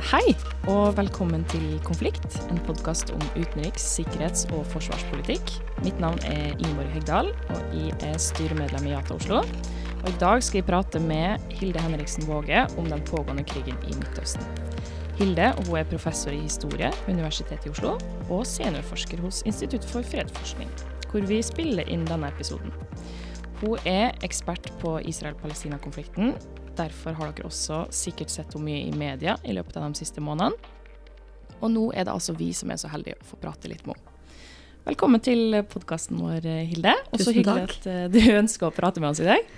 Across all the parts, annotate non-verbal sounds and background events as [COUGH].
Hei, og velkommen til Konflikt, en podkast om utenriks-, sikkerhets- og forsvarspolitikk. Mitt navn er Ingeborg Hegdal, og jeg er styremedlem i Jata Oslo. Og I dag skal jeg prate med Hilde Henriksen Våge om den pågående krigen i Midtøsten. Hilde hun er professor i historie ved Universitetet i Oslo og seniorforsker hos Institutt for fredsforskning, hvor vi spiller inn denne episoden. Hun er ekspert på Israel-Palestina-konflikten. Derfor har dere også sikkert sett henne mye i media i løpet av de siste månedene. Og nå er det altså vi som er så heldige å få prate litt med henne. Velkommen til podkasten vår, Hilde. Og så hyggelig at eh, du [LAUGHS] ønsker å prate med oss i dag.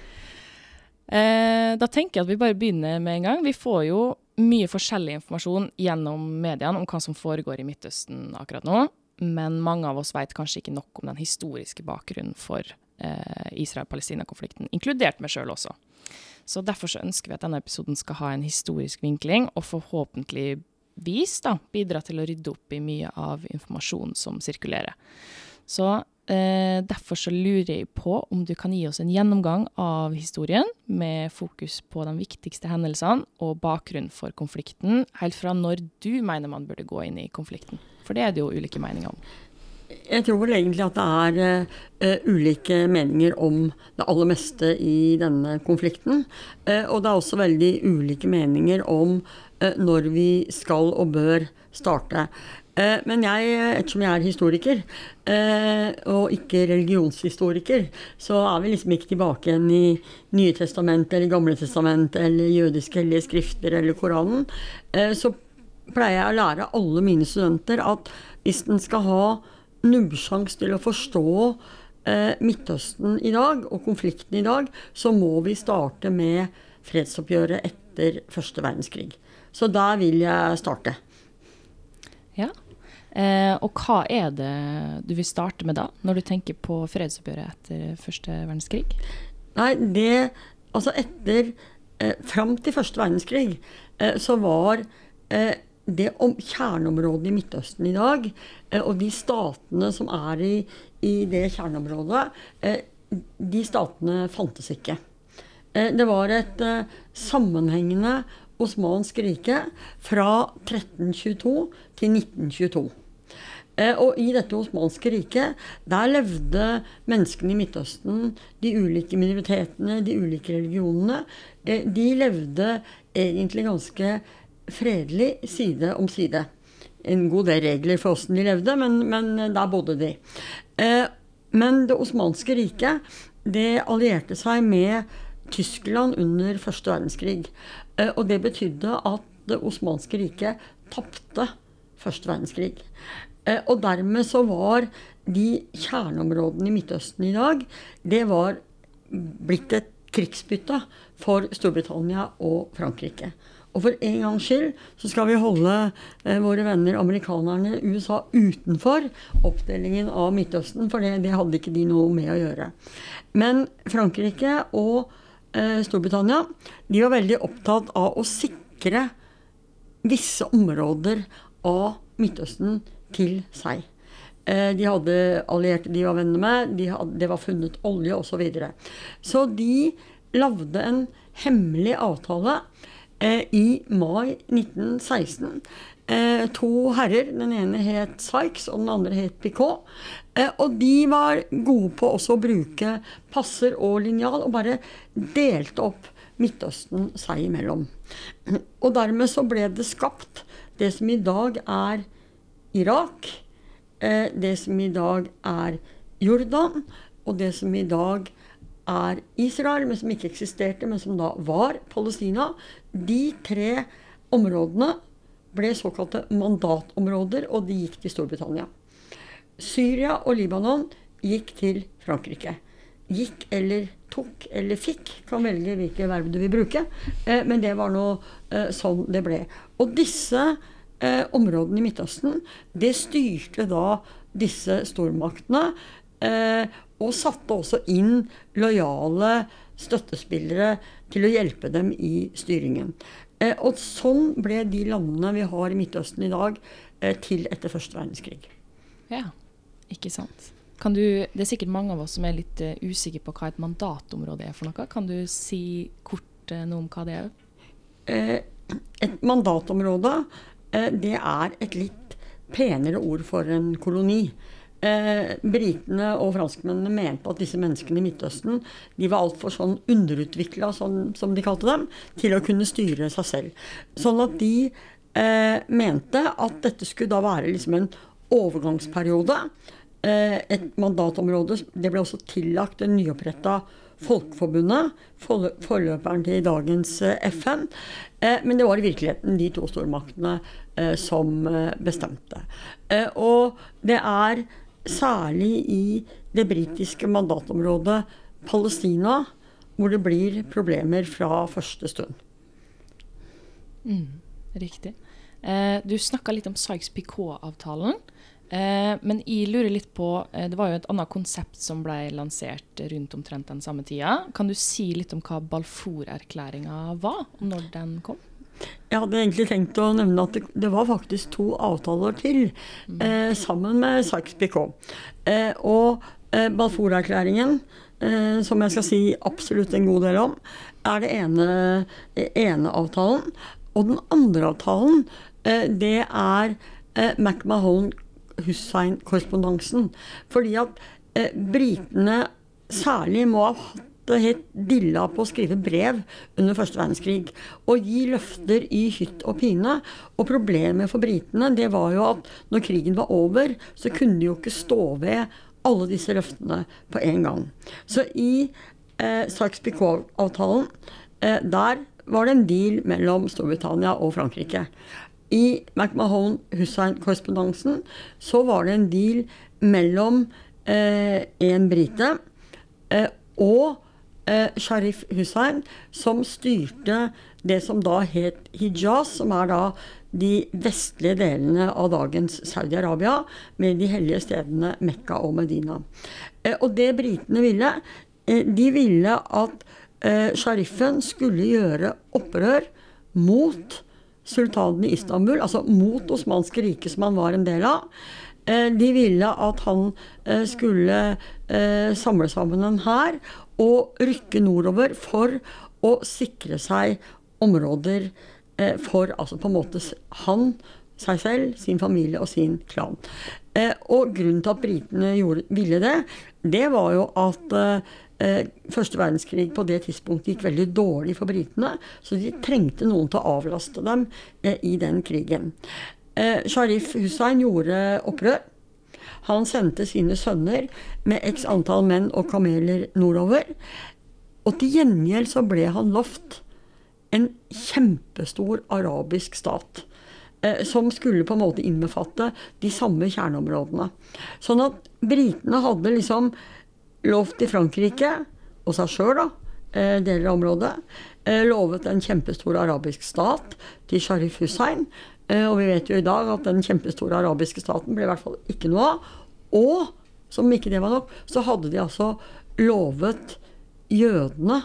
Eh, da tenker jeg at vi bare begynner med en gang. Vi får jo mye forskjellig informasjon gjennom mediene om hva som foregår i Midtøsten akkurat nå. Men mange av oss vet kanskje ikke nok om den historiske bakgrunnen for eh, Israel-Palestina-konflikten, inkludert meg sjøl også. Så Derfor så ønsker vi at denne episoden skal ha en historisk vinkling, og forhåpentligvis da, bidra til å rydde opp i mye av informasjonen som sirkulerer. Så eh, Derfor så lurer jeg på om du kan gi oss en gjennomgang av historien, med fokus på de viktigste hendelsene og bakgrunnen for konflikten, helt fra når du mener man burde gå inn i konflikten. For det er det jo ulike meninger om. Jeg tror vel egentlig at det er uh, ulike meninger om det aller meste i denne konflikten. Uh, og det er også veldig ulike meninger om uh, når vi skal og bør starte. Men jeg, ettersom jeg er historiker, og ikke religionshistoriker, så er vi liksom ikke tilbake igjen i Nye testamentet eller Gamle testamentet eller jødiske hellige skrifter eller Koranen. Så pleier jeg å lære alle mine studenter at hvis den skal ha nubbsjans til å forstå eh, Midtøsten i dag og konflikten i dag, så må vi starte med fredsoppgjøret etter første verdenskrig. Så der vil jeg starte. Ja. Eh, og hva er det du vil starte med da, når du tenker på fredsoppgjøret etter første verdenskrig? Nei, det Altså etter eh, Fram til første verdenskrig eh, så var eh, det om kjerneområdet i Midtøsten i dag, eh, og de statene som er i, i det kjerneområdet, eh, de statene fantes ikke. Eh, det var et sammenhengende osmansk rike fra 1322 til 1922. Eh, Og i dette osmanske riket, der levde menneskene i Midtøsten, de ulike minoritetene, de ulike religionene, de levde egentlig ganske fredelig side om side. En god del regler for åssen de levde, men, men der bodde de. Eh, Men det osmanske riket, det allierte seg med Tyskland under første verdenskrig. Eh, Og det betydde at det osmanske riket tapte første verdenskrig. Eh, Og dermed så var de kjerneområdene i Midtøsten i dag, det var blitt et krigsbytte for Storbritannia og Frankrike. Og for en gangs skyld så skal vi holde eh, våre venner amerikanerne USA utenfor oppdelingen av Midtøsten, for det, det hadde ikke de noe med å gjøre. Men Frankrike og eh, Storbritannia de var veldig opptatt av å sikre visse områder av Midtøsten til seg. Eh, De hadde allierte de var venner med, de det var funnet olje osv. Så, videre. så de lagde en hemmelig avtale i mai 1916. Eh, to herrer, den ene het Sykes og den andre het Picot. Eh, og de var gode på også å bruke passer og linjal, og bare delte opp Midtøsten seg imellom. Og dermed så ble det skapt det som i dag er Irak, eh, det som i dag er Jordan, og det som i dag er Israel, men som ikke eksisterte, men som da var Palestina. De tre områdene ble såkalte mandatområder, og de gikk til Storbritannia. Syria og Libanon gikk til Frankrike. Gikk eller tok eller fikk, kan velge hvilke verb du vil bruke. Eh, men det var nå eh, sånn det ble. Og disse eh, områdene i Midtøsten, det styrte da disse stormaktene. Og satte også inn lojale støttespillere til å hjelpe dem i styringen. Eh, og sånn ble de landene vi har i Midtøsten i dag, eh, til etter første verdenskrig. Ja, ikke sant. Kan du, det er sikkert mange av oss som er litt uh, usikre på hva et mandatområde er for noe. Kan du si kort noe om hva det er? Eh, et mandatområde, eh, det er et litt penere ord for en koloni. Eh, Britene og franskmennene mente at disse menneskene i Midtøsten de var altfor sånn underutvikla, sånn, som de kalte dem, til å kunne styre seg selv. Sånn at de eh, mente at dette skulle da være liksom en overgangsperiode. Eh, et mandatområde. Det ble også tillagt det nyoppretta Folkeforbundet, forløperen til dagens eh, FN. Eh, men det var i virkeligheten de to stormaktene eh, som bestemte. Og det er særlig i det britiske mandatområdet Palestina, hvor det blir problemer fra første stund. Mm, riktig. Eh, du snakka litt om Sykes-Picot-avtalen. Eh, men jeg lurer litt på eh, Det var jo et annet konsept som ble lansert rundt omtrent den samme tida. Kan du si litt om hva Balfour-erklæringa var, og når den kom? Jeg hadde egentlig tenkt å nevne at det, det var faktisk to avtaler til eh, sammen med Sykes-Picot. Eh, og eh, Balfour-erklæringen, eh, som jeg skal si absolutt en god del om, er det ene, ene avtalen. Og den andre avtalen, eh, det er eh, McMahon-Hussein-korrespondansen. Fordi at eh, britene særlig må ha hatt det helt dilla på å skrive brev under første verdenskrig. Og gi løfter i hytt og pine. Og problemet for britene det var jo at når krigen var over, så kunne de jo ikke stå ved alle disse løftene på en gang. Så i eh, Sykes-Picot-avtalen, eh, der var det en deal mellom Storbritannia og Frankrike. I McMahon-Hussein-korrespondansen så var det en deal mellom eh, en brite eh, og eh, Sharif Hussein, som styrte det som da het Hijaz, som er da de vestlige delene av dagens Saudi-Arabia, med de hellige stedene Mekka og Medina. Eh, og det britene ville, eh, de ville at eh, shariffen skulle gjøre opprør mot sultanen i Istanbul, altså mot Osmanske riket, som han var en del av. Eh, de ville at han eh, skulle eh, samle sammen en hær og rykke nordover for å sikre seg områder for altså på en måte han, seg selv, sin familie og sin klan. Og grunnen til at britene gjorde, ville det, det var jo at første verdenskrig på det tidspunktet gikk veldig dårlig for britene, så de trengte noen til å avlaste dem i den krigen. Sharif Hussein gjorde opprør. Han sendte sine sønner med x antall menn og kameler nordover. Og til gjengjeld så ble han lovt en kjempestor arabisk stat. Eh, som skulle på en måte innbefatte de samme kjerneområdene. Sånn at britene hadde liksom lovt til Frankrike, og seg sjøl, da, eh, deler av området, eh, lovet en kjempestor arabisk stat til Sharif Hussein. Eh, og vi vet jo i dag at den kjempestore arabiske staten ble i hvert fall ikke noe av. Og som ikke det var nok, så hadde de altså lovet jødene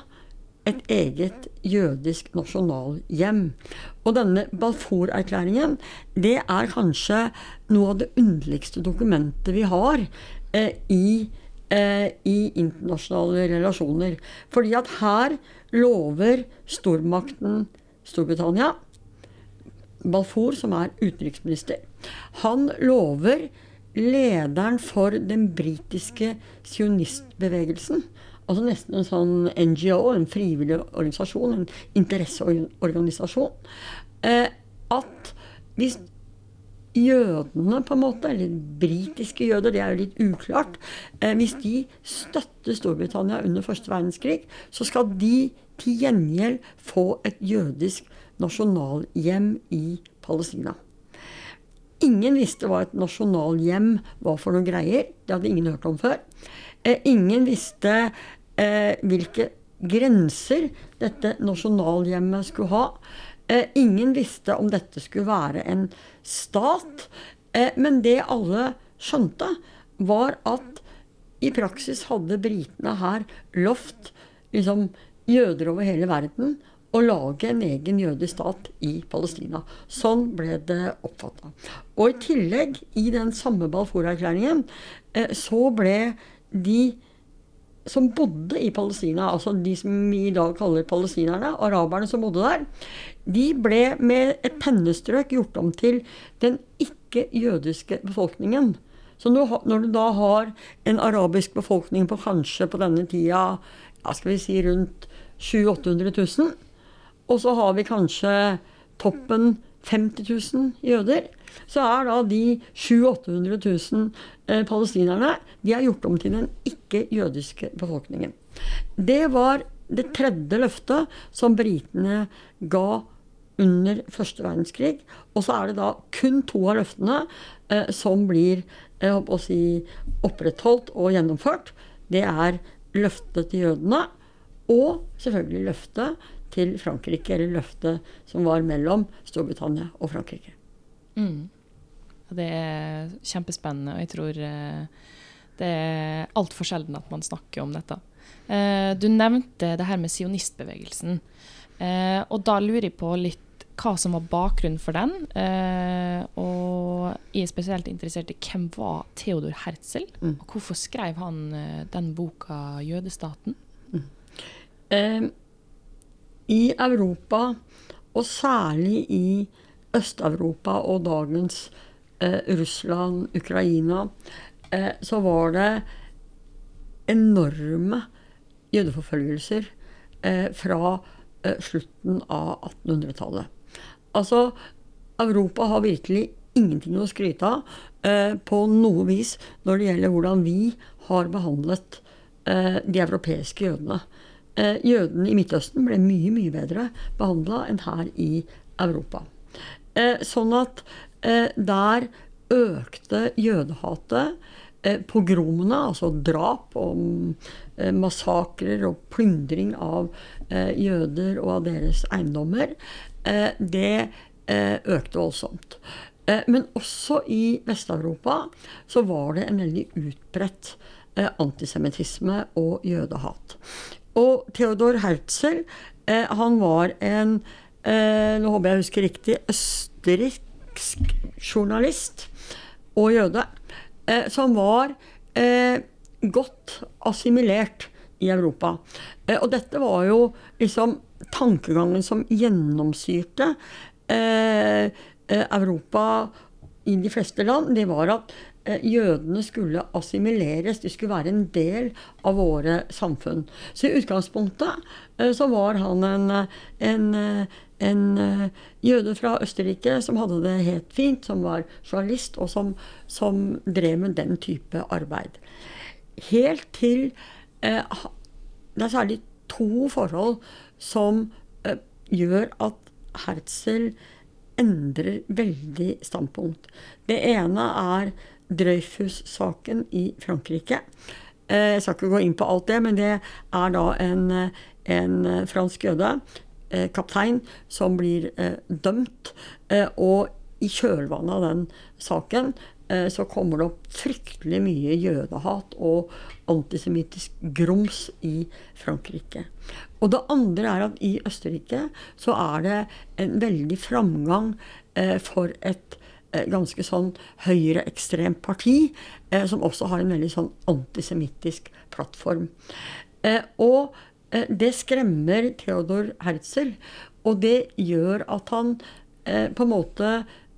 et eget jødisk nasjonalhjem. Og denne Balfour-erklæringen, det er kanskje noe av det underligste dokumentet vi har eh, i, eh, i internasjonale relasjoner. Fordi at her lover stormakten Storbritannia Balfour, som er utenriksminister, han lover lederen for den britiske sionistbevegelsen, altså nesten en sånn NGO, en frivillig organisasjon, en interesseorganisasjon, eh, at hvis jødene, på en måte, eller britiske jøder, det er jo litt uklart eh, Hvis de støtter Storbritannia under første verdenskrig, så skal de til gjengjeld få et jødisk nasjonalhjem i Palestina. Ingen visste hva et nasjonalhjem var for noen greier. Det hadde ingen hørt om før. Eh, ingen visste eh, hvilke grenser dette nasjonalhjemmet skulle ha. Eh, ingen visste om dette skulle være en stat. Eh, men det alle skjønte, var at i praksis hadde britene her lovt liksom, jøder over hele verden å lage en egen jødisk stat i Palestina. Sånn ble det oppfatta. Og i tillegg, i den samme Balfour-erklæringen, eh, så ble de som bodde i Palestina, altså de som vi i dag kaller palestinerne, araberne som bodde der, de ble med et pennestrøk gjort om til den ikke-jødiske befolkningen. Så når du da har en arabisk befolkning på kanskje på denne tida ja, skal vi si rundt 700 000-800 000, og så har vi kanskje toppen 50 000 jøder, så er da de 700 000-800 000 eh, palestinerne de er gjort om til den ikke-jødiske befolkningen. Det var det tredje løftet som britene ga under første verdenskrig. Og så er det da kun to av løftene eh, som blir jeg å si, opprettholdt og gjennomført. Det er løftet til jødene og selvfølgelig løftet til Frankrike, eller løftet som var mellom Storbritannia og Frankrike. Mm. Det er kjempespennende, og jeg tror eh, det er altfor sjelden at man snakker om dette. Eh, du nevnte det her med sionistbevegelsen. Eh, og da lurer jeg på litt hva som var bakgrunnen for den. Og jeg er spesielt interessert i hvem var Theodor Herzl, mm. og hvorfor skrev han den boka 'Jødestaten'? Mm. Eh, I Europa, og særlig i Øst-Europa og dagens eh, Russland, Ukraina, eh, så var det enorme jødeforfølgelser eh, fra eh, slutten av 1800-tallet. Altså, Europa har virkelig ingenting å skryte av eh, på noe vis når det gjelder hvordan vi har behandlet eh, de europeiske jødene. jødene i Midtøsten ble mye, mye bedre behandla enn her i Europa. Sånn at Eh, der økte jødehatet. Eh, pogromene, altså drap og eh, massakrer og plyndring av jøder og av deres eiendommer, det økte voldsomt. Men også i Vest-Europa så var det en veldig utbredt antisemittisme og jødehat. Og Theodor Herzl, han var en Nå håper jeg husker riktig østerriksk journalist og jøde, eh, som var eh, godt assimilert i Europa. Eh, og dette var jo liksom tankegangen som gjennomsyrte eh, eh, Europa i de fleste land. Det var at eh, jødene skulle assimileres, de skulle være en del av våre samfunn. Så i utgangspunktet så var han en, en en uh, jøde fra Østerrike som hadde det helt fint, som var journalist, og som, som drev med den type arbeid. Helt til eh, Det er særlig to forhold som eh, gjør at Herzl endrer veldig standpunkt. Det ene er Dreyfus-saken i Frankrike. Jeg skal ikke gå inn på alt det, men det er da en, en fransk jøde Eh, kaptein som blir eh, dømt. Eh, og i kjølvannet av den saken så kommer det opp fryktelig mye jødehat og antisemittisk grums i Frankrike. Og det andre er at i Østerrike så er det en veldig framgang for et ganske sånn høyreekstremt parti, som også har en veldig sånn antisemittisk plattform. og Eh, det skremmer Theodor Herzl. Og det gjør at han eh, på en måte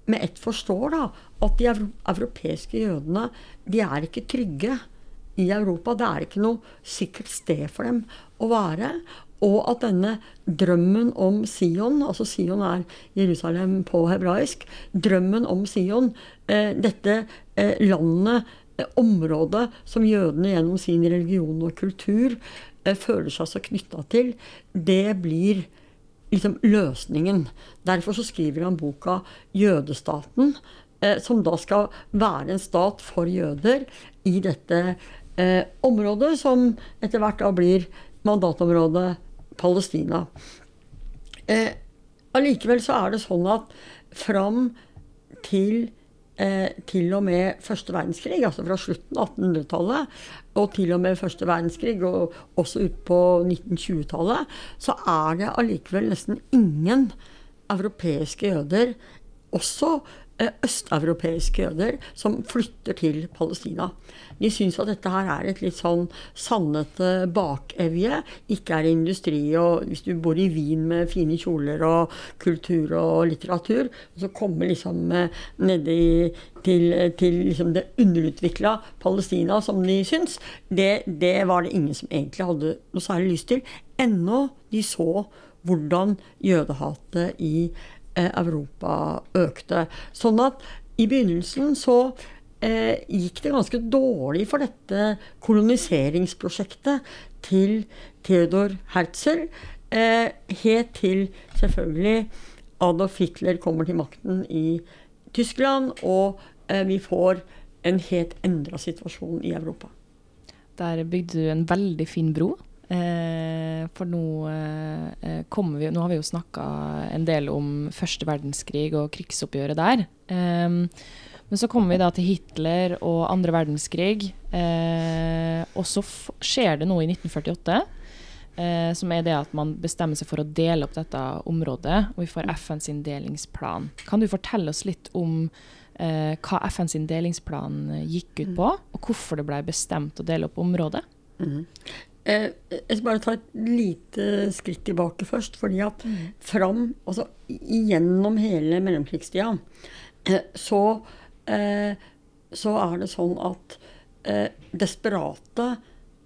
med ett forstår da, at de europeiske jødene de er ikke trygge i Europa. Det er ikke noe sikkert sted for dem å være. Og at denne drømmen om Sion, altså Sion er Jerusalem på hebraisk, drømmen om Sion, eh, dette landet, området som jødene gjennom sin religion og kultur Eh, føler seg så knytta til, det blir liksom løsningen. Derfor så skriver han boka 'Jødestaten', eh, som da skal være en stat for jøder i dette eh, området, som etter hvert da blir mandatområdet Palestina. Eh, allikevel så er det sånn at fram til eh, til og med første verdenskrig, altså fra slutten av 1800-tallet og til og med første verdenskrig, og også ut på 1920-tallet, så er det allikevel nesten ingen europeiske jøder, også østeuropeiske jøder som flytter til Palestina. De syns at dette her er et litt sånn sannete bakevje. Ikke er industri. Og hvis du bor i Wien med fine kjoler og kultur og litteratur, så kommer liksom eh, nedi til, til liksom det underutvikla Palestina, som de syns, det, det var det ingen som egentlig hadde noe særlig lyst til. Ennå de så hvordan jødehatet i eh, Europa økte. Sånn at i begynnelsen så eh, gikk det ganske dårlig for dette koloniseringsprosjektet til Theodor Herzl. Eh, helt til selvfølgelig Adolf Hitler kommer til makten i Tyskland, og eh, vi får en helt endra situasjon i Europa. Der bygde du en veldig fin bro. Eh, for nå, eh, kommer vi, nå har vi jo snakka en del om første verdenskrig og krigsoppgjøret der. Eh, men så kommer vi da til Hitler og andre verdenskrig. Eh, og så skjer det noe i 1948. Eh, som er det at man bestemmer seg for å dele opp dette området. Og vi får FNs delingsplan. Kan du fortelle oss litt om eh, hva FNs delingsplan gikk ut på? Og hvorfor det ble bestemt å dele opp området? Mm. Jeg skal bare ta et lite skritt tilbake først. fordi at mm. fram, altså gjennom hele mellomkrigstida, eh, så Eh, så er det sånn at eh, desperate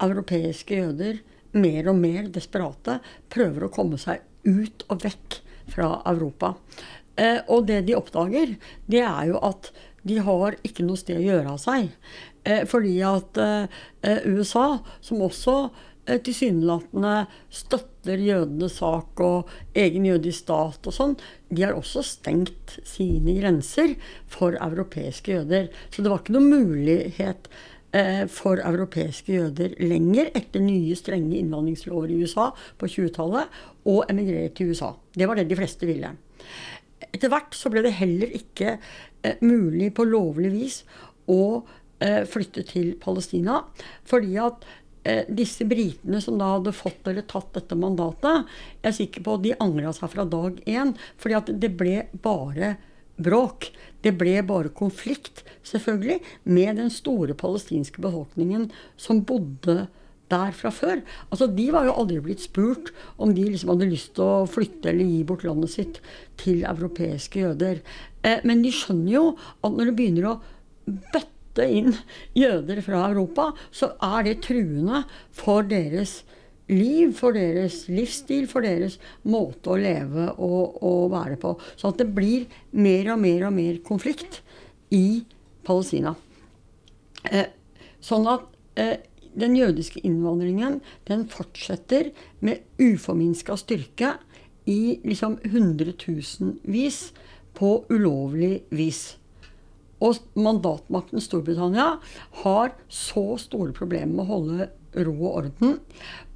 europeiske jøder, mer og mer desperate, prøver å komme seg ut og vekk fra Europa. Eh, og det de oppdager, det er jo at de har ikke noe sted å gjøre av seg. fordi at USA, som også Eh, tilsynelatende støtter jødenes sak og egen jødisk stat og sånn, de har også stengt sine grenser for europeiske jøder. Så det var ikke noen mulighet eh, for europeiske jøder lenger etter nye strenge innvandringslover i USA på 20-tallet å emigrere til USA. Det var det de fleste ville. Etter hvert så ble det heller ikke eh, mulig på lovlig vis å eh, flytte til Palestina, fordi at eh, disse britene som da hadde fått eller tatt dette mandatet, jeg er sikker på at de angra seg fra dag én. fordi at det ble bare bråk. Det ble bare konflikt, selvfølgelig, med den store palestinske befolkningen som bodde der fra før. Altså, De var jo aldri blitt spurt om de liksom hadde lyst til å flytte eller gi bort landet sitt til europeiske jøder. Eh, men de skjønner jo at når det begynner å bøtte hente inn jøder fra Europa, så er det truende for deres liv, for deres livsstil, for deres måte å leve og, og være på. Så at det blir mer og mer og mer konflikt i Palestina. Eh, sånn at eh, den jødiske innvandringen den fortsetter med uforminska styrke i liksom hundretusenvis på ulovlig vis. Og mandatmakten Storbritannia har så store problemer med å holde ro og orden.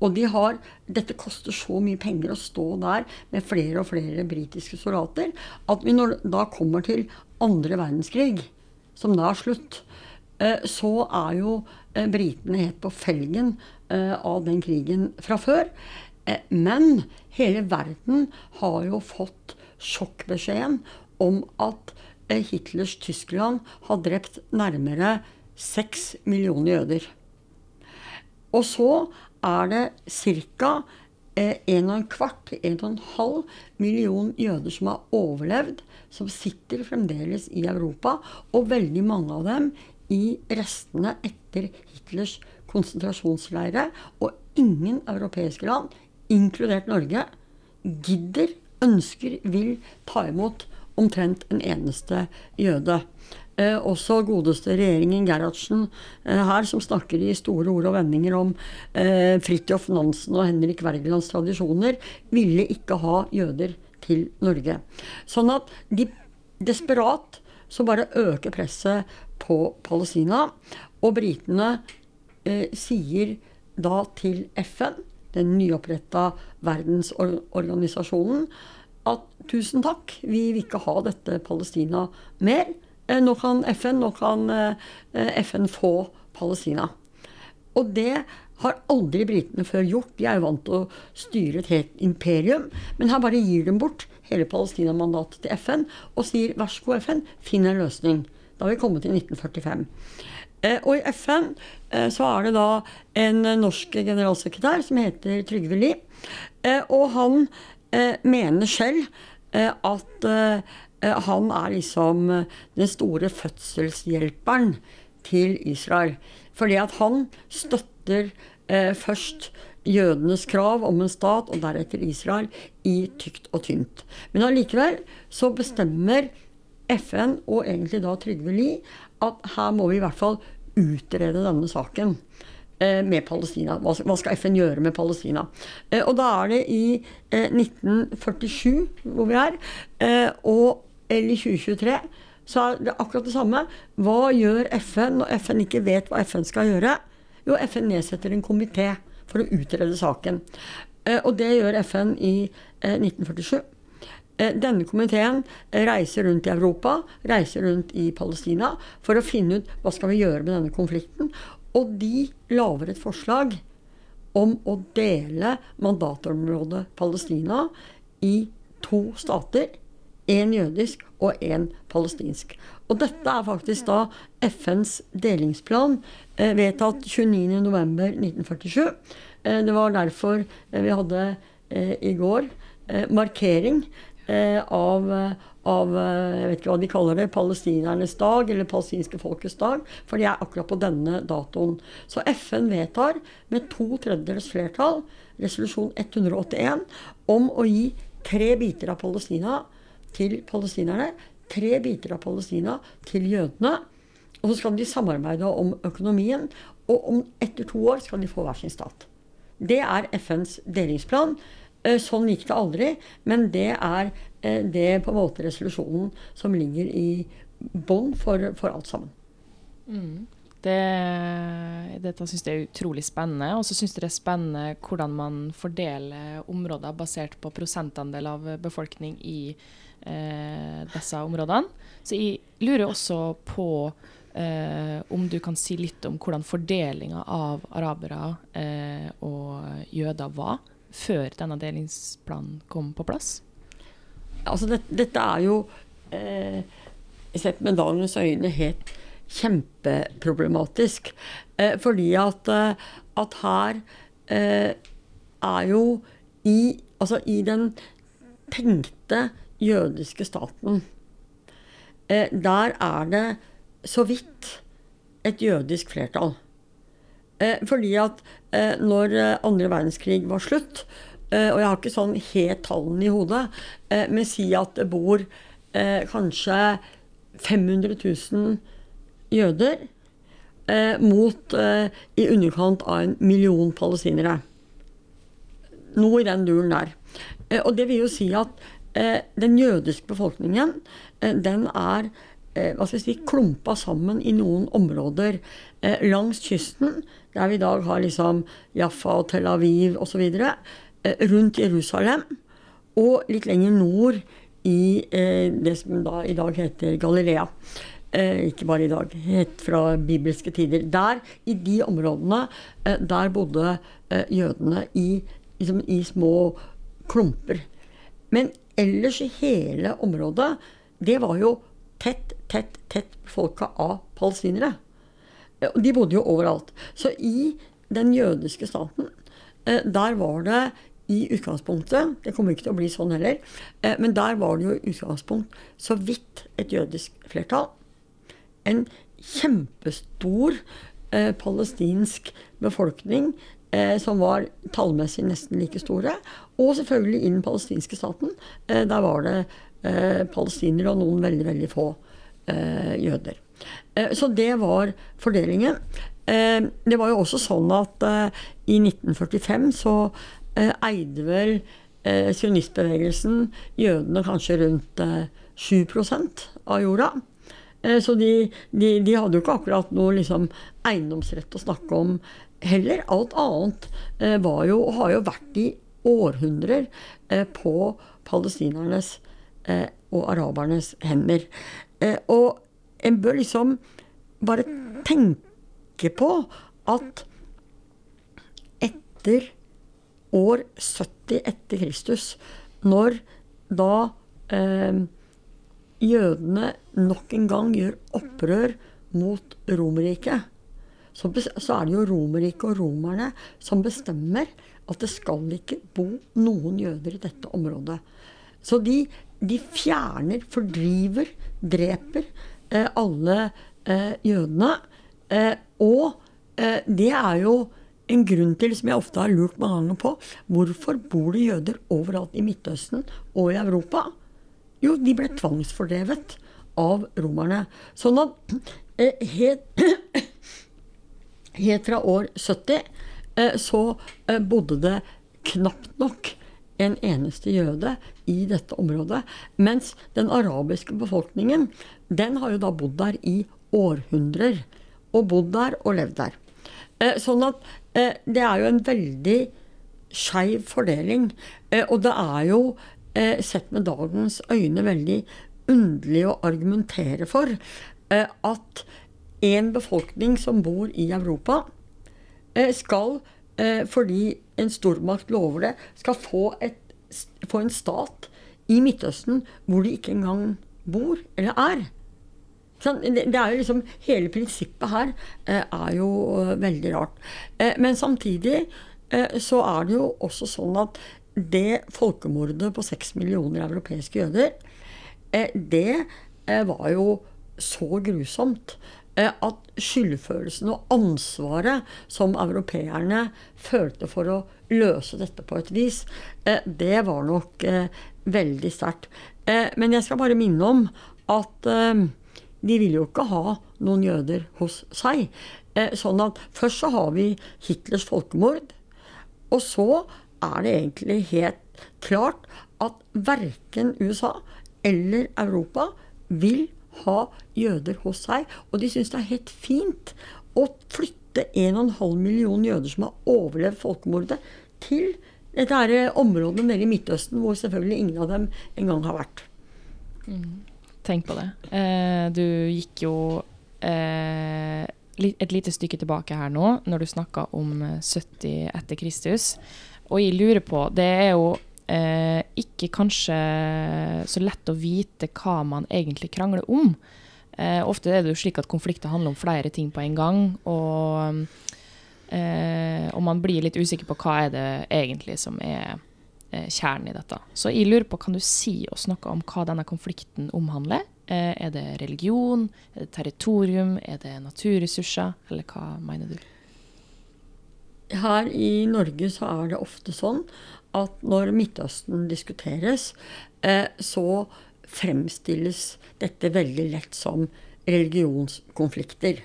Og de har, dette koster så mye penger å stå der med flere og flere britiske soldater at vi når da kommer til andre verdenskrig, som da er slutt, eh, så er jo eh, britene helt på felgen eh, av den krigen fra før. Men hele verden har jo fått sjokkbeskjeden om at Hitlers Tyskland har drept nærmere seks millioner jøder. Og så er det ca. en og en kvart, en og en halv million jøder som har overlevd, som sitter fremdeles i Europa, og veldig mange av dem i restene etter Hitlers konsentrasjonsleire. Og ingen europeiske land, inkludert Norge, gidder, ønsker, vil ta imot omtrent en eneste jøde. Eh, også godeste regjeringen Gerhardsen eh, her, som snakker i store ord og vendinger om eh, Fridtjof Nansen og Henrik Wergelands tradisjoner, ville ikke ha jøder til Norge. Sånn at de desperat så bare øker presset på Palestina. Og britene eh, sier da til FN, den nyoppretta verdensorganisasjonen, at tusen takk, vi vil ikke ha dette Palestina mer. Eh, nå kan FN, nå kan eh, FN få Palestina. Og det har aldri britene før gjort. De er jo vant til å styre et helt imperium. Men her bare gir de bort hele Palestina-mandatet til FN og sier vær så god, FN, finn en løsning. Da har vi kommet til 1945. Eh, og i FN så er det da en norsk generalsekretær som heter Trygve Lie. Og han mener selv eh, at eh, han er liksom den store fødselshjelperen til Israel. Fordi at han støtter først jødenes krav om en stat, og deretter Israel, i tykt og tynt. Men allikevel så bestemmer FN, og egentlig da Trygve Lie, at her må vi i hvert fall utrede denne saken eh, med Palestina. Hva, skal FN gjøre med Palestina? Eh, og da er det i 1947, eh, hvor vi er, og eller i 2023, så er det akkurat det samme. Hva gjør FN når FN ikke vet hva FN skal gjøre? Jo, FN nedsetter en komité for å utrede saken. Og det gjør FN i 1947. Eh, denne komiteen reiser rundt i Europa, reiser rundt i Palestina for å finne ut hva skal vi gjøre med denne konflikten. Og de lager et forslag om å dele mandatområdet Palestina i to stater. Én jødisk og én palestinsk. Og dette er faktisk da FNs delingsplan, eh, vedtatt 29.11.1947. Eh, det var derfor vi hadde i går markering Eh, av, av, eh, jeg vet ikke hva de kaller det, palestinernes dag, eller palestinske folkets dag. For de er akkurat på denne datoen. Så FN vedtar med to tredjedels flertall resolusjon 181 om å gi tre biter av Palestina til palestinerne. Tre biter av Palestina til jødene. Og så skal de samarbeide om økonomien. Og om etter to år skal de få hver sin stat. Det er FNs delingsplan. Eh, sånn gikk det aldri, men det er eh, det på en måte resolusjonen som ligger i bånn for, for, alt sammen. Mm. Det, dette syns jeg er utrolig spennende. Og så syns jeg det er spennende hvordan man fordeler områder basert på prosentandel av befolkning i eh, disse områdene. Så jeg lurer også på eh, om du kan si litt om hvordan fordelinga av arabere eh, og jøder var før denne delingsplanen kom på plass? Altså, det, dette er jo eh, sett med dagens øyne helt kjempeproblematisk. Eh, fordi at, eh, at her eh, er jo i, altså i den tenkte jødiske staten eh, Der er det så vidt et jødisk flertall. Eh, fordi at når andre verdenskrig var slutt, og jeg har ikke sånn helt tallene i hodet, men si at det bor kanskje 500 000 jøder mot i underkant av en million palestinere. Noe i den duren der. og det vil jo si at den jødiske befolkningen, den er hva skal vi si, klumpa sammen i noen områder langs kysten der vi i dag har liksom Jaffa og Tel Aviv osv. Eh, rundt Jerusalem. Og litt lenger nord i eh, det som da i dag heter Galilea. Eh, ikke bare i dag, helt fra bibelske tider. Der, i de områdene, eh, der bodde eh, jødene i, liksom, i, små klumper. Men ellers i hele området, det var jo tett, tett, tett folka av palestinere. De bodde jo overalt. Så i den jødiske staten, eh, der var det i utgangspunktet Det kommer ikke til å bli sånn heller. Eh, men der var det jo i utgangspunkt så vidt et jødisk flertall. En kjempestor eh, palestinsk befolkning eh, som var tallmessig nesten like store. Og selvfølgelig i den palestinske staten. Eh, der var det eh, palestinere og noen veldig, veldig få jøder. Eh, så det var fordelingen. Eh, det var jo også sånn at eh, i 1945 så eide vel sionistbevegelsen jødene kanskje rundt 7 av jorda. Så de, de, de, hadde jo ikke akkurat noe liksom, eiendomsrett å snakke om heller. Alt annet var jo, og har jo vært i århundrer, på palestinernes og arabernes hender. Og en bør liksom bare tenke på at etter år 70 etter Kristus, når da eh, jødene nok en gang gjør opprør mot Romerriket, så, så, er det jo Romerriket og romerne som bestemmer at det skal ikke bo noen jøder i dette området. Så de, de fjerner, fordriver, dreper alle eh, jødene. Eh, og eh, det er jo en grunn til, som jeg ofte har lurt mange ganger på, hvorfor bor det jøder overalt i Midtøsten og i Europa? Jo, de ble tvangsfordrevet av romerne. Sånn at eh, helt, helt fra år 70 eh, så eh, bodde det knapt nok en eneste jøde i dette området. Mens den arabiske befolkningen, den har jo da bodd der i århundrer. Og bodd der og levd der. Sånn at det er jo en veldig skeiv fordeling. Og det er jo eh, sett med dagens øyne veldig underlig å argumentere for eh, at en befolkning som bor i Europa, eh, skal, eh, fordi en stormakt lover det, skal få, et, få, en stat i Midtøsten hvor de ikke engang bor eller er. Det, er jo liksom, Hele prinsippet her eh, er jo eh, veldig rart. men samtidig så er det jo også sånn at det folkemordet på seks millioner europeiske jøder, eh, det eh, var jo så grusomt eh, at skyldfølelsen og ansvaret som europeerne følte for å løse dette på et vis, det var nok veldig sterkt. Men jeg skal bare minne om at de ville jo ikke ha noen jøder hos seg. Sånn at først så har vi Hitlers folkemord. Og så er det egentlig helt klart at verken USA eller Europa vil ha jøder hos seg. Og de syns det er helt fint å flytte 1,5 million jøder som har overlevd folkemordet, til dette er området nede i Midtøsten hvor selvfølgelig ingen av dem engang har vært. Mm. Tenk på det. Eh, du gikk jo eh, et lite stykke tilbake her nå, når du snakka om 70 etter Kristus. Og jeg lurer på Det er jo eh, ikke kanskje så lett å vite hva man egentlig krangler om. Eh, ofte er det jo slik at konflikter handler om flere ting på en gang. Og, eh, og man blir litt usikker på hva er det egentlig som er eh, kjernen i dette. Så jeg lurer på, kan du si oss noe om hva denne konflikten omhandler? Eh, er det religion? Er det territorium? Er det naturressurser? Eller hva mener du? her i Norge så er det ofte sånn at når Midtøsten diskuteres, eh, så fremstilles dette veldig lett som religionskonflikter.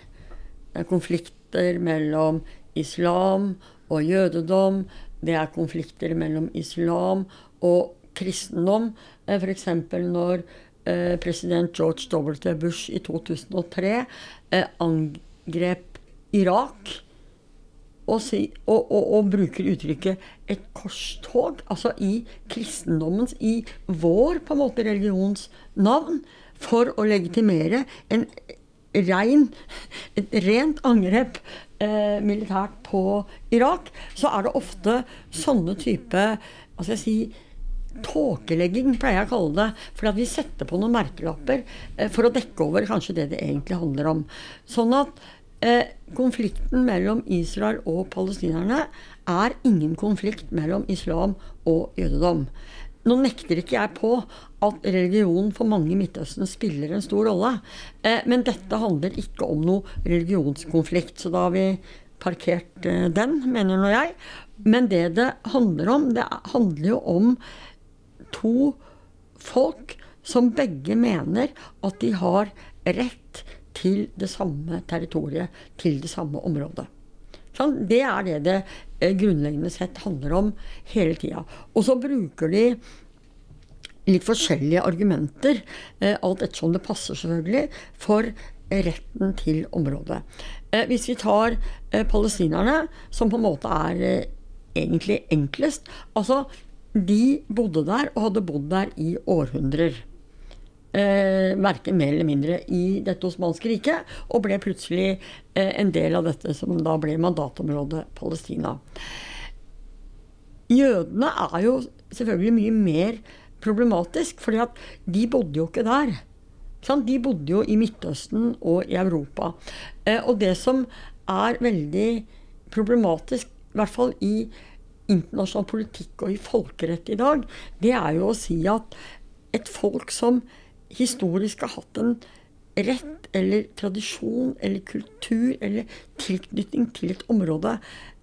Det er konflikter mellom islam og jødedom. Det er konflikter mellom islam og kristendom. Eh, F.eks. når eh, president George W. Bush i 2003 angrep Irak og, si, og, og, og, bruker uttrykket 'et korstog', altså i kristendommens, i vår på en måte religions navn, for å legitimere en rein, et rent angrep eh, militært på Irak, så er det ofte sånne type hva skal jeg si, Tåkelegging pleier jeg å kalle det. For at vi setter på noen merkelapper eh, for å dekke over kanskje det det egentlig handler om. Sånn at konflikten mellom Israel og palestinerne er ingen konflikt mellom islam og jødedom. Nå nekter ikke jeg på at religion for mange i Midtøsten spiller en stor rolle. Eh, men dette handler ikke om noe religionskonflikt, så da har vi parkert eh, den, mener nå jeg. Men det det handler om, det handler jo om to folk som begge mener at de har rett til det samme territoriet, til det samme området. Sånn, det er det det eh, grunnleggende sett handler om hele tida. Og så bruker de litt forskjellige argumenter, eh, alt ettersom det passer, selvfølgelig, for retten til området. Eh, hvis vi tar palestinerne, som på en måte er egentlig enklest Altså, de bodde der og hadde bodd der i århundrer eh, verken mer eller mindre i dette osmanske riket, og ble plutselig eh, en del av dette som da ble mandatområdet Palestina. jødene er jo selvfølgelig mye mer problematisk, fordi at de bodde jo ikke der. De bodde jo i Midtøsten og i Europa. Eh, og det som er veldig problematisk, i hvert fall i internasjonal politikk og i folkerett i dag, det er jo å si at et folk som historisk har hatt en rett eller tradisjon eller kultur eller tilknytning til et område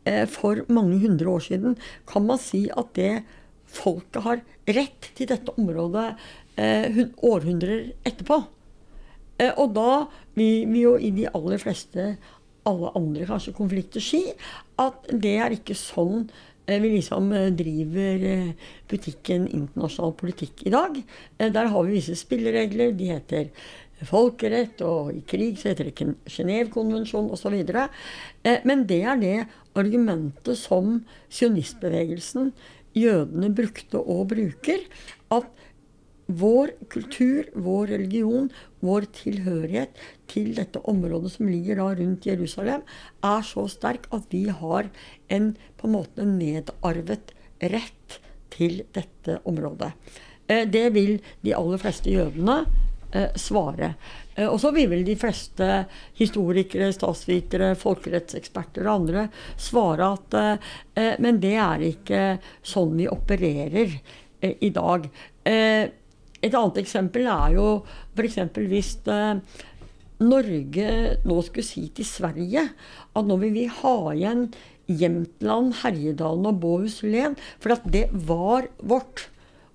eh, for mange hundre år siden, kan man si at det folket har rett til dette området eh, århundrer etterpå. Eh, og da vil vi jo i de aller fleste alle andre kanskje konflikter si at det er ikke sånn vi liksom eh, driver eh, butikken internasjonal politikk i dag. Der har vi visse spilleregler. De heter folkerett, og i krig så heter det Genévekonvensjonen osv. Men det er det argumentet som sionistbevegelsen, jødene, brukte og bruker. At vår kultur, vår religion, vår tilhørighet til dette området som ligger da rundt Jerusalem, er så sterk at vi har en på en måte nedarvet rett til dette området. Eh, det vil de aller fleste jødene eh, svare. Eh, og så vil vel de fleste historikere, statsvitere, folkerettseksperter og andre svare at Men det er ikke sånn vi opererer i dag. Et annet eksempel er jo f.eks. hvis eh, Norge nå skulle si til Sverige at nå vil vi ha igjen Jämtland, Herjedalen og Bohuslän, for at det var vårt.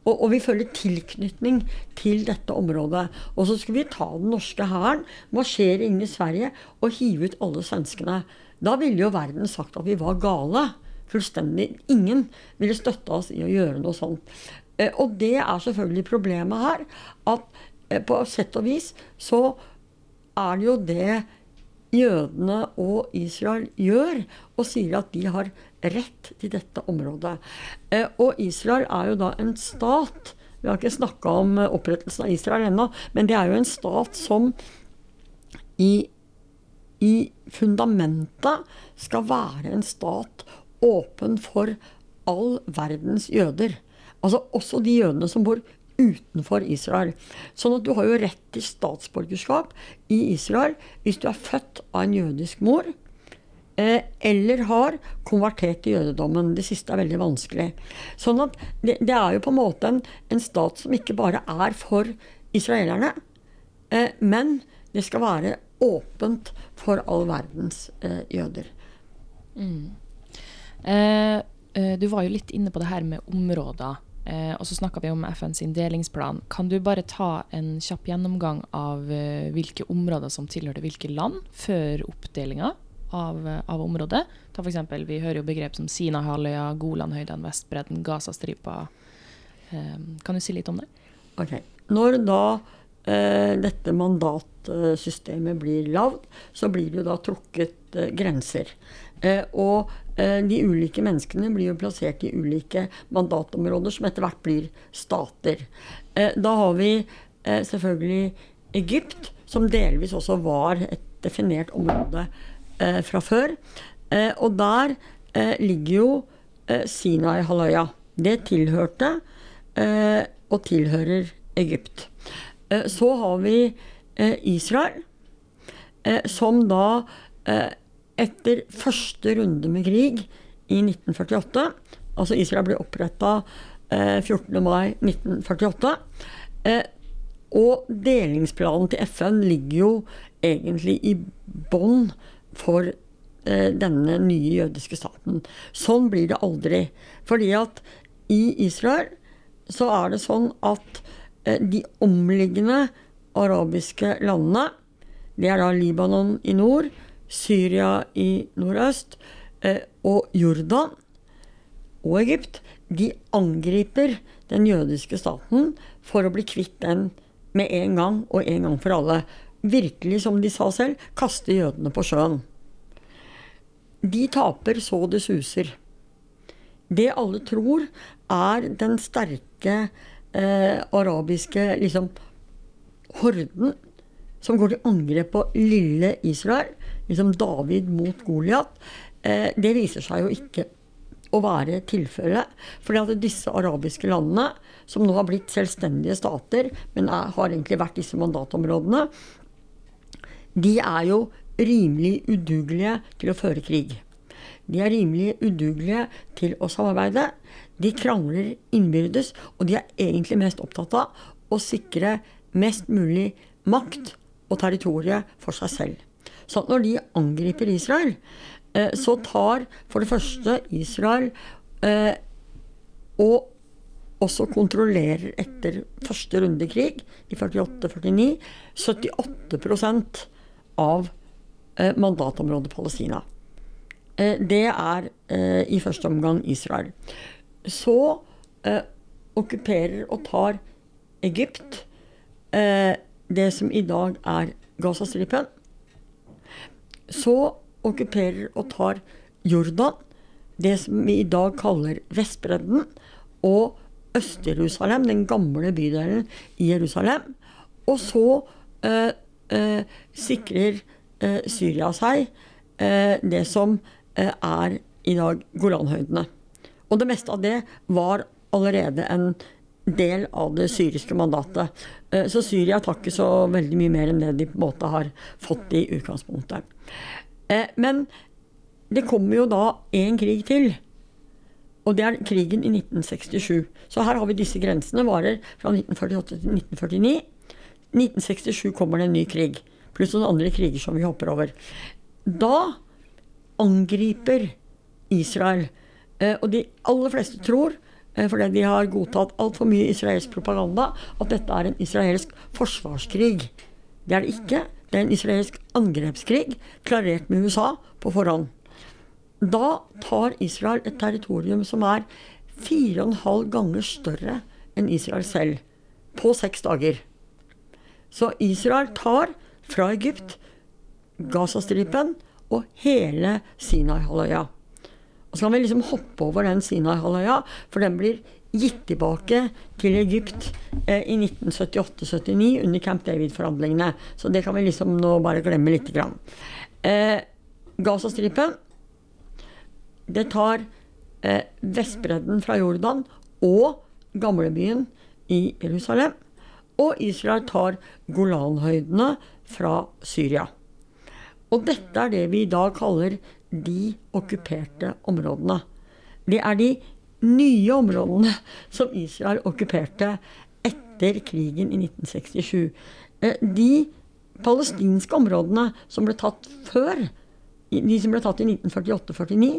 Og, og, vi føler tilknytning til dette området. Og så skulle vi ta den norske hæren, marsjere inn i Sverige og hive ut alle svenskene. Da ville jo verden sagt at vi var gale. Fullstendig. Ingen ville støtte oss i å gjøre noe sånt. Eh, og det er selvfølgelig problemet her. At eh, på sett og vis så er det jo det jødene og Israel gjør, og sier at de har rett til dette området. Eh, og Israel er jo da en stat. Vi har ikke snakka om opprettelsen av Israel ennå, men det er jo en stat som i, i fundamentet skal være en stat åpen for all verdens jøder. Altså også de jødene som bor utenfor Israel. Sånn at du har jo rett til statsborgerskap i Israel hvis du er født av en jødisk mor. Eh, eller har konvertert til jødedommen. Det siste er veldig vanskelig. Sånn at det, det er jo på en måte en, en, stat som ikke bare er for israelerne, eh, men det skal være åpent for all verdens eh, jøder. Mm. Eh, du var jo litt inne på det her med områder. Eh, og så snakka vi om FNs delingsplan. Kan du bare ta en kjapp gjennomgang av eh, hvilke områder som tilhørte hvilke land, før oppdelinga av, eh, av, området? Ta for eksempel, Vi hører jo begrep som Sinahalvøya, Golanhøyden, Vestbredden, Gazastripa. Eh, kan du si litt om det? Ok. Når da eh, dette mandatsystemet blir lagd, så blir det jo da trukket eh, grenser. og de ulike menneskene blir jo plassert i ulike mandatområder, som etter hvert blir stater. Eh, da har vi eh, selvfølgelig Egypt, som delvis også var et definert område fra før. Og der ligger jo Sinai-halvøya. Det tilhørte og tilhører Egypt. Så har vi Israel, som da etter første runde med krig i 1948 Altså Israel ble oppretta eh, 14. mai 1948. Eh, og delingsplanen til FN ligger jo egentlig i bånn for eh, denne nye jødiske staten. Sånn blir det aldri. Fordi at i Israel så er det sånn at eh, de omliggende arabiske landene, det er da Libanon i nord, Syria i nordøst eh, og Jordan og Egypt, de angriper den jødiske staten for å bli kvitt den med en gang og en gang for alle. Virkelig, som de sa selv, kaste jødene på sjøen. De taper så det suser. Det alle tror er den sterke eh, arabiske liksom, horden som går til angrep på lille Israel, liksom David mot Goliat, eh, det viser seg jo ikke å være tilfellet. For disse arabiske landene, som nå har blitt selvstendige stater, men er, har egentlig vært disse mandatområdene, de er jo rimelig udugelige til å føre krig. De er rimelig udugelige til å samarbeide. De krangler innbyrdes, og de er egentlig mest opptatt av å sikre mest mulig makt og territoriet for seg selv. Så når de angriper Israel, eh, så tar for det første Israel eh, og også kontrollerer etter første rundekrig i 48-49 78 av eh, mandatområdet Palestina. Det er i første omgang Israel. Så okkuperer og tar Egypt det som i dag er Gazastripen. Så okkuperer og tar Jordan det som vi i dag kaller Vestbredden, og Øst-Jerusalem, den gamle bydelen i Jerusalem. Og så eh, eh, sikrer eh, Syria seg eh, det som eh, er i dag Golanhøydene. Og det meste av det var allerede en del av det syriske mandatet. Eh, så Syria tar ikke så veldig mye mer enn det de på en måte har fått i utgangspunktet. Eh, men det kommer jo da én krig til. Og det er krigen i 1967. Så her har vi disse grensene. Varer fra 1948 til 1949. 1967 kommer det en ny krig. Pluss noen andre kriger som vi hopper over. Da angriper Israel. Eh, og de aller fleste tror fordi de har godtatt altfor mye israelsk propaganda, at dette er en israelsk forsvarskrig. Det er det ikke. Det er en israelsk angrepskrig, klarert med USA på forhånd. Da tar Israel et territorium som er fire og en halv ganger større enn Israel selv, på seks dager. Så Israel tar fra Egypt Gazastripen og hele Sinai-halvøya. Og så kan vi liksom hoppe over den Sinai-halvøya, for den blir gitt tilbake til Egypt eh, i 1978-79 under Camp David-forhandlingene. Så det kan vi liksom nå bare glemme lite grann. Eh, Gazastripen det tar eh, Vestbredden fra Jordan og gamlebyen i Jerusalem. Og Israel tar Golanhøydene fra Syria. Og dette er det vi i dag kaller de okkuperte områdene. Det er de nye områdene som Israel okkuperte etter krigen i 1967. Eh, de palestinske områdene som ble tatt før, de som ble tatt i 1948-49,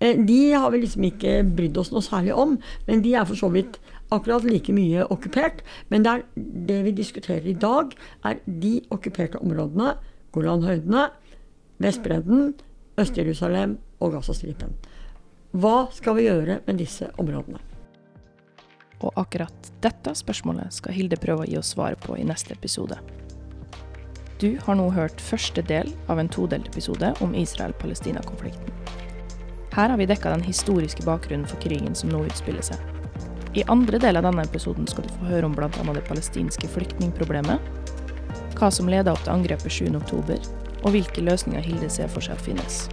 eh, de har vi liksom ikke brydd oss noe særlig om. Men de er for så vidt akkurat like mye okkupert. Men det, er det vi diskuterer i dag, er de okkuperte områdene, Golanhøydene, Vestbredden, Øst-Jerusalem og Gazastripen. Hva skal vi gjøre med disse områdene? Og akkurat dette spørsmålet skal Hilde prøve å gi oss svaret på i neste episode. Du har nå hørt første del av en todelt episode om Israel-Palestina-konflikten. Her har vi dekka den historiske bakgrunnen for krigen som nå utspiller seg. I andre del av denne episoden skal du få høre om bl.a. det palestinske flyktningproblemet, hva som leda opp til angrepet 7.10, og hvilke løsninger Hilde ser for seg finnes.